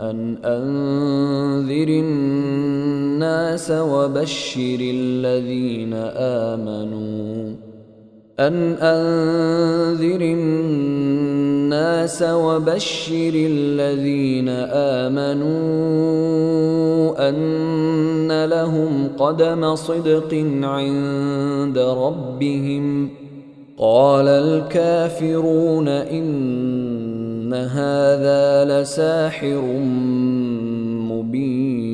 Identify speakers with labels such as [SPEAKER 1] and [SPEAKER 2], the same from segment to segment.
[SPEAKER 1] أن أنذر الناس وبشر الذين آمنوا. أن أنذر الناس وبشر الذين آمنوا. أن لهم قدم صدق عند ربهم. قال الكافرون إن ان هذا لساحر مبين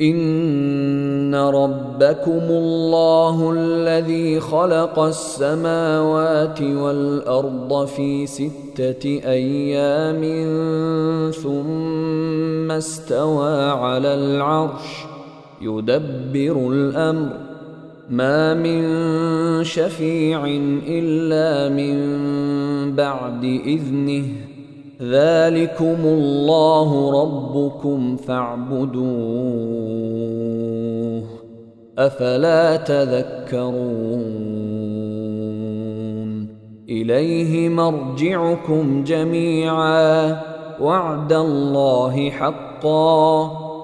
[SPEAKER 1] ان ربكم الله الذي خلق السماوات والارض في سته أيام ثم استوى على العرش يدبر الامر ما من شفيع الا من بعد اذنه ذلكم الله ربكم فاعبدوه افلا تذكرون اليه مرجعكم جميعا وعد الله حقا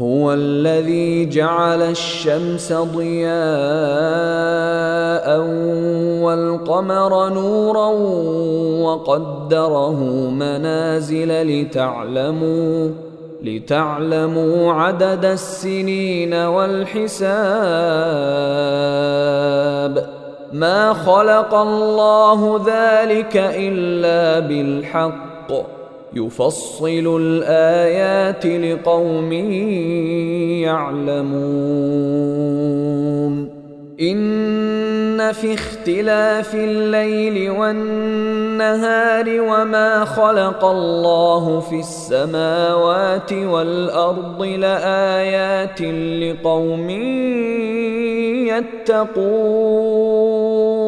[SPEAKER 1] هو الذي جعل الشمس ضياء والقمر نورا وقدره منازل لتعلموا لتعلموا عدد السنين والحساب ما خلق الله ذلك إلا بالحق يفصل الآيات لقوم يعلمون. إن في اختلاف الليل والنهار وما خلق الله في السماوات والأرض لآيات لقوم يتقون.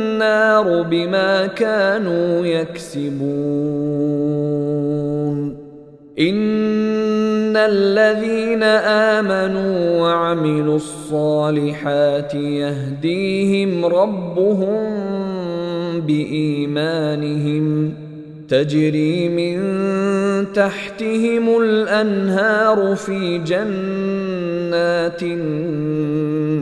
[SPEAKER 1] النار بما كانوا يكسبون. إن الذين آمنوا وعملوا الصالحات يهديهم ربهم بإيمانهم تجري من تحتهم الأنهار في جنات النعيم.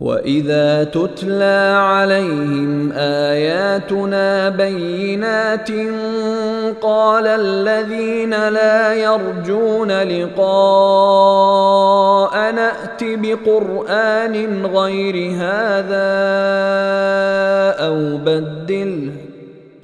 [SPEAKER 1] واذا تتلى عليهم اياتنا بينات قال الذين لا يرجون لقاء نات بقران غير هذا أو بدله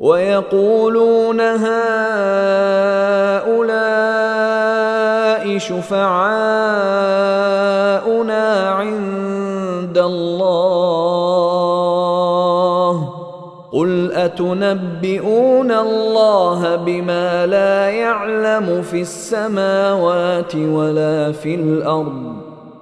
[SPEAKER 1] ويقولون هؤلاء شفعاؤنا عند الله. قل أتنبئون الله بما لا يعلم في السماوات ولا في الأرض؟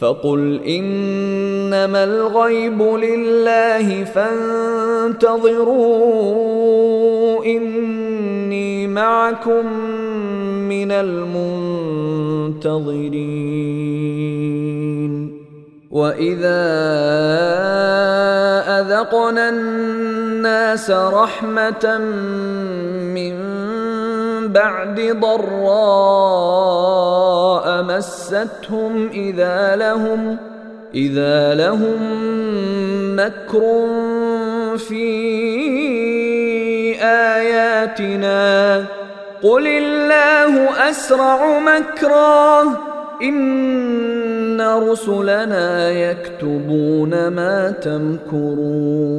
[SPEAKER 1] فقل إنما الغيب لله فانتظروا إني معكم من المنتظرين. وإذا أذقنا الناس رحمة من بعد ضراء مستهم إذا لهم إذا لهم مكر في آياتنا قل الله أسرع مكرا إن رسلنا يكتبون ما تمكرون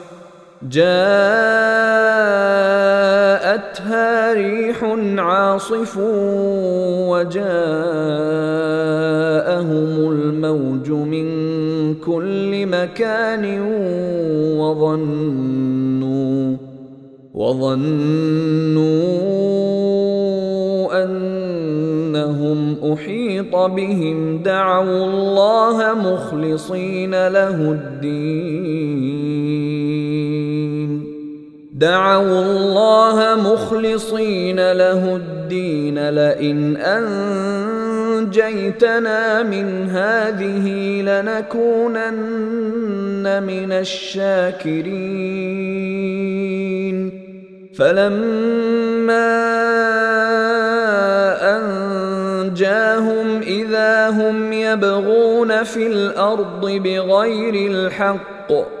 [SPEAKER 1] جاءتها ريح عاصف وجاءهم الموج من كل مكان وظنوا وظنوا أنهم أحيط بهم دعوا الله مخلصين له الدين دعوا الله مخلصين له الدين لئن أنجيتنا من هذه لنكونن من الشاكرين. فلما أنجاهم إذا هم يبغون في الأرض بغير الحق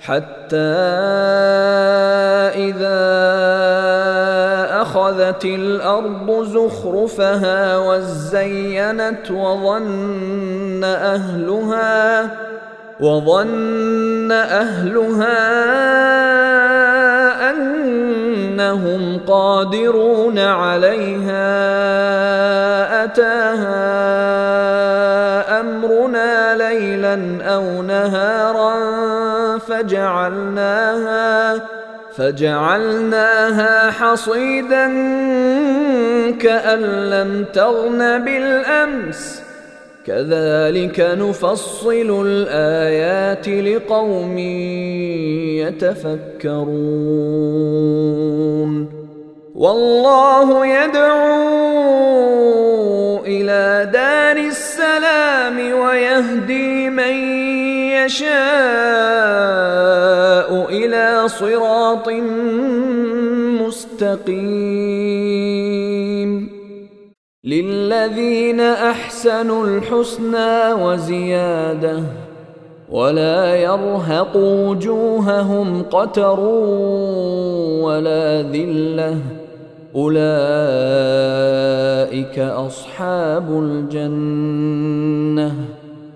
[SPEAKER 1] حتى إذا أخذت الأرض زخرفها وزينت وظن أهلها وظن أهلها أنهم قادرون عليها. أتاها أمرنا ليلا أو نهارا فجعلناها فجعلناها حصيدا كأن لم تغن بالأمس. كذلك نفصل الآيات لقوم يتفكرون. والله يدعو إلى دار السلام ويهدي من يشاء إلى صراط مستقيم. للذين أحسنوا الحسنى وزيادة ولا يرهق وجوههم قتر ولا ذلة. أولئك أصحاب الجنة.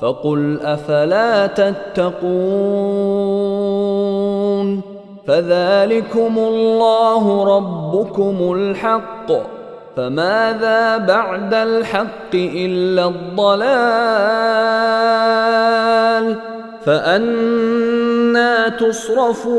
[SPEAKER 1] فقل أفلا تتقون فذلكم الله ربكم الحق فماذا بعد الحق إلا الضلال فأنا تصرفون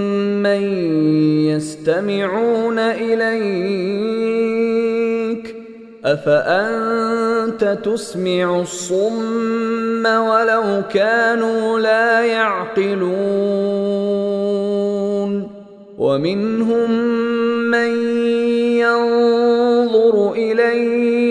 [SPEAKER 1] من يستمعون اليك افانت تسمع الصم ولو كانوا لا يعقلون ومنهم من ينظر اليك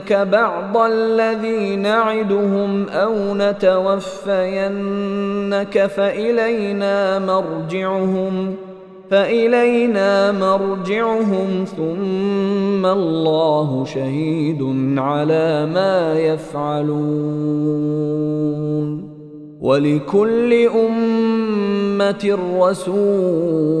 [SPEAKER 1] نرينك بعض الذي نعدهم أو نتوفينك فالينا مرجعهم فإلينا مرجعهم ثم الله شهيد على ما يفعلون ولكل أمة رسول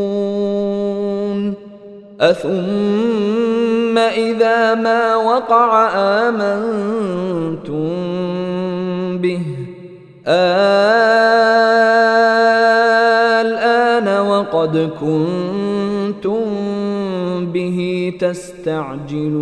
[SPEAKER 1] أثم إذا ما وقع آمنتم به. الآن وقد كنتم به تستعجلون.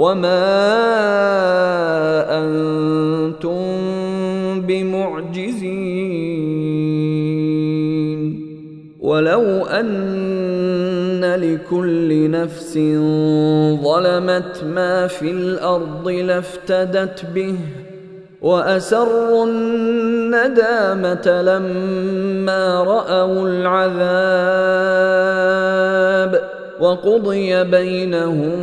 [SPEAKER 1] وما أنتم بمعجزين ولو ان لكل نفس ظلمت ما في الأرض لافتدت به واسروا الندامه لما راوا العذاب وقضي بينهم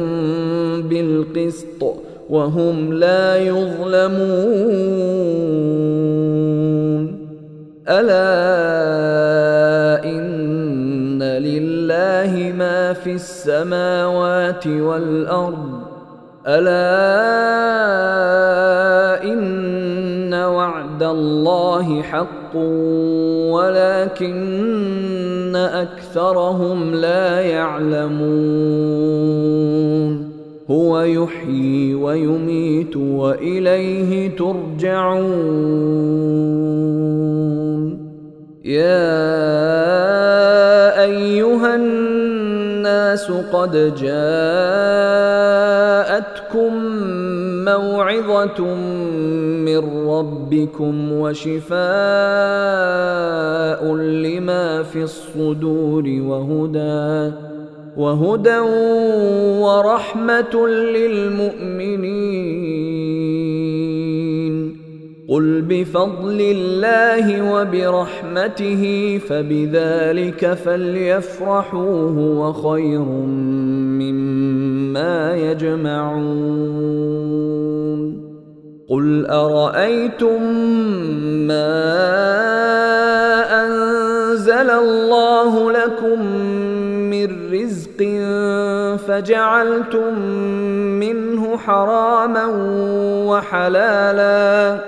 [SPEAKER 1] بالقسط وهم لا يظلمون. ألا إن لله ما في السماوات والأرض. ألا إن وعد الله حق ولكن أكثرهم لا يعلمون. هو يحيي ويميت وإليه ترجعون. يا أيها الناس قد جاءتكم موعظة من ربكم وشفاء لما في الصدور وهدى وهدى ورحمة للمؤمنين. قل بفضل الله وبرحمته فبذلك فليفرحوا هو خير مما يجمعون. قل أرأيتم ما أنزل الله لكم من رزق فجعلتم منه حراما وحلالا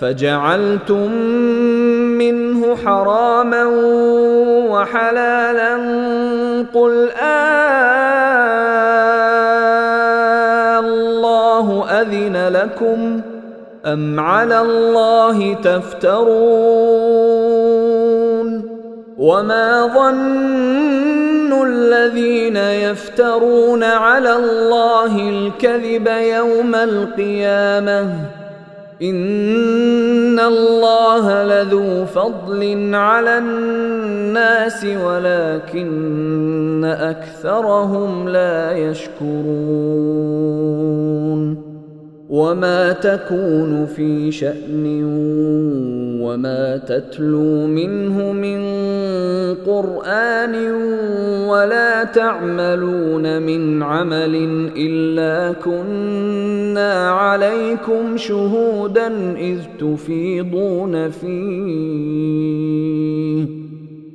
[SPEAKER 1] فجعلتم منه حراما وحلالا قل آلله أذن لكم أم على الله تفترون وما ظن الذين يفترون على الله الكذب يوم القيامة ان الله لذو فضل على الناس ولكن اكثرهم لا يشكرون وما تكون في شان وما تتلو منه من قران ولا تعملون من عمل الا كنا عليكم شهودا اذ تفيضون فيه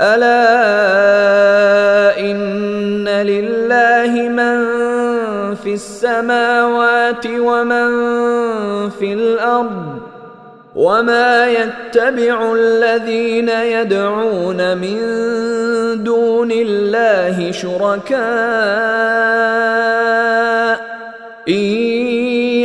[SPEAKER 1] ألا إن لله من في السماوات ومن في الأرض وما يتبع الذين يدعون من دون الله شركاء إن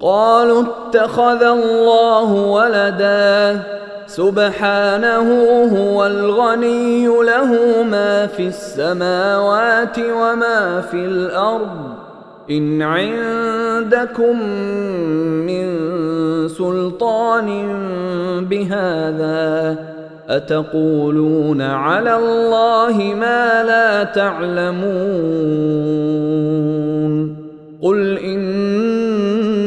[SPEAKER 1] قالوا اتخذ الله ولدا. سبحانه هو الغني له ما في السماوات وما في الأرض. إن عندكم من سلطان بهذا أتقولون على الله ما لا تعلمون. قل إن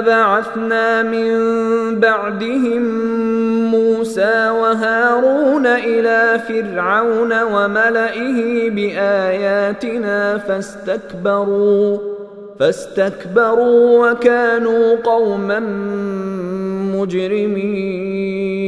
[SPEAKER 1] بعثنا من بعدهم موسى وهارون إلى فرعون وملئه بآياتنا فاستكبروا فاستكبروا وكانوا قوما مجرمين.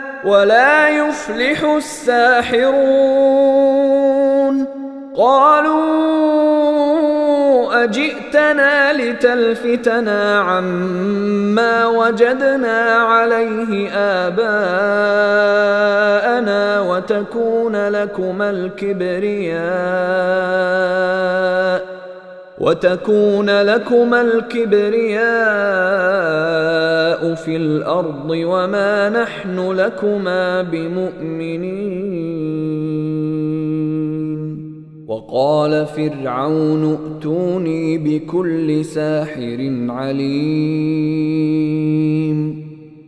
[SPEAKER 1] ولا يفلح الساحرون. قالوا أجئتنا لتلفتنا عما وجدنا عليه آباءنا وتكون لكما الكبرياء. وتكون لكما الكبرياء في الأرض وما نحن لكما بمؤمنين. وقال فرعون ائتوني بكل ساحر عليم.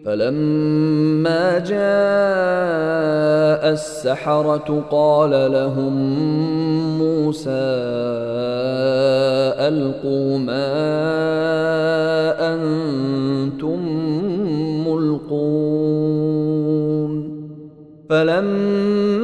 [SPEAKER 1] فلما جاء السحرة قال لهم موسى ألقوا ما أنتم ملقون فلما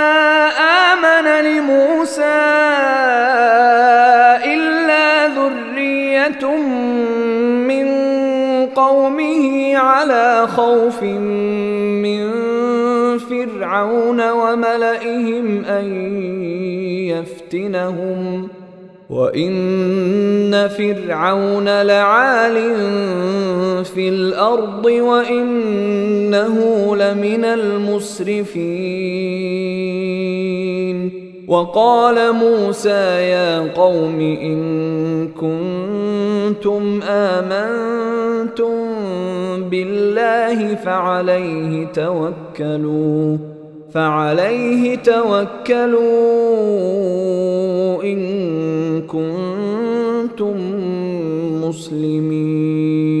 [SPEAKER 1] كان لموسى إلا ذرية من قومه على خوف من فرعون وملئهم أن يفتنهم ۖ وإن فرعون لعال في الأرض وإنه لمن المسرفين وقال موسى يا قوم إن كنتم آمنتم بالله فعليه توكلوا فعليه توكلوا إن كنتم مسلمين.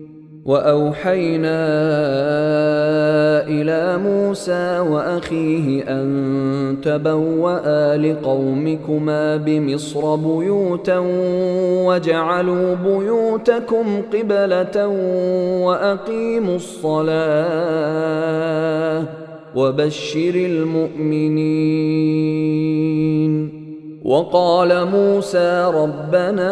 [SPEAKER 1] وأوحينا إلى موسى وأخيه أن تبوأ لقومكما بمصر بيوتا وجعلوا بيوتكم قبلة وأقيموا الصلاة وبشر المؤمنين. وقال موسى ربنا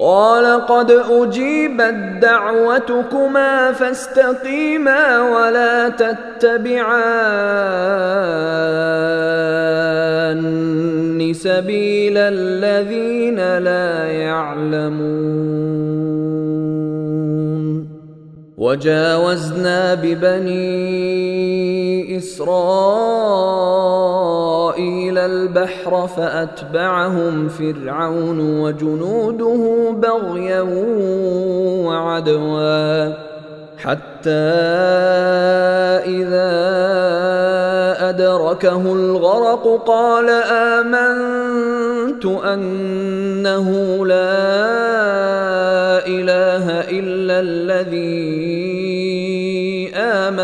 [SPEAKER 1] قال قد أجيبت دعوتكما فاستقيما ولا تتبعان سبيل الذين لا يعلمون وجاوزنا ببني إسرائيل البحر فأتبعهم فرعون وجنوده بغيا وعدوا حتى إذا أدركه الغرق قال آمنت أنه لا إله إلا الذي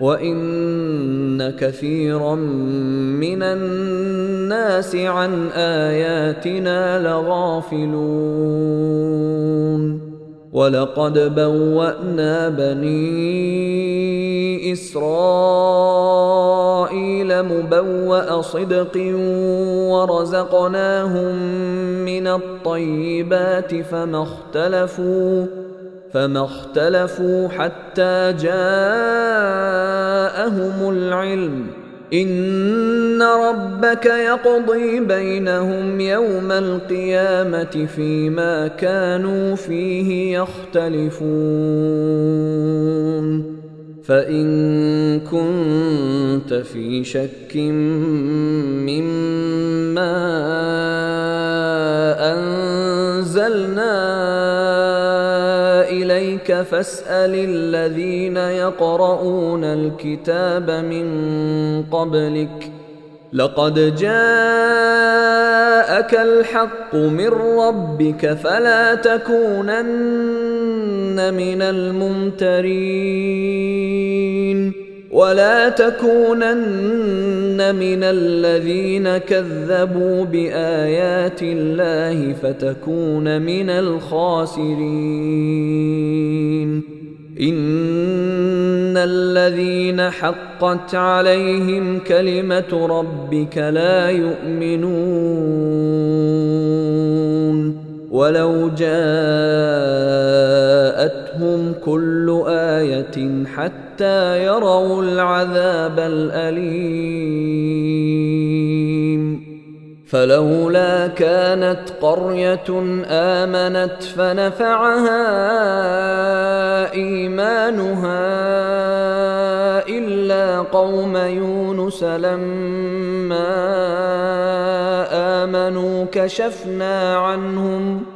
[SPEAKER 1] وان كثيرا من الناس عن اياتنا لغافلون ولقد بوانا بني اسرائيل مبوا صدق ورزقناهم من الطيبات فما اختلفوا فما اختلفوا حتى جاءهم العلم. إن ربك يقضي بينهم يوم القيامة فيما كانوا فيه يختلفون. فإن كنت في شك مما انزلنا اليك فاسأل الذين يقرؤون الكتاب من قبلك. لقد جاءك الحق من ربك فلا تكونن من الممترين. ولا تكونن من الذين كذبوا بآيات الله فتكون من الخاسرين. إن الذين حقت عليهم كلمة ربك لا يؤمنون. ولو جاءتهم كل آية حتى يروا العذاب الأليم. فلولا كانت قرية آمنت فنفعها إيمانها إلا قوم يونس لما آمنوا كشفنا عنهم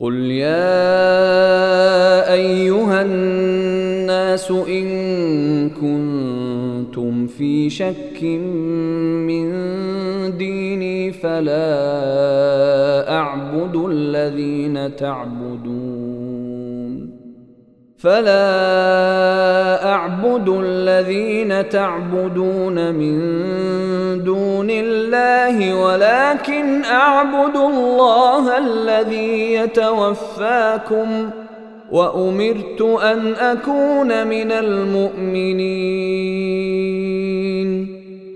[SPEAKER 1] قل يا ايها الناس ان كنتم في شك من ديني فلا اعبد الذين تعبدون فلا أعبد الذين تعبدون من دون الله ولكن أعبد الله الذي يتوفاكم وأمرت أن أكون من المؤمنين.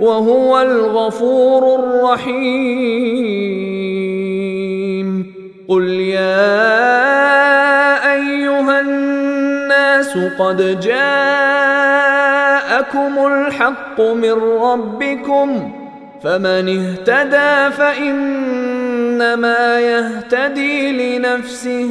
[SPEAKER 1] وهو الغفور الرحيم. قل يا أيها الناس قد جاءكم الحق من ربكم فمن اهتدى فإنما يهتدي لنفسه.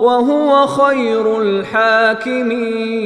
[SPEAKER 1] وهو خير الحاكمين.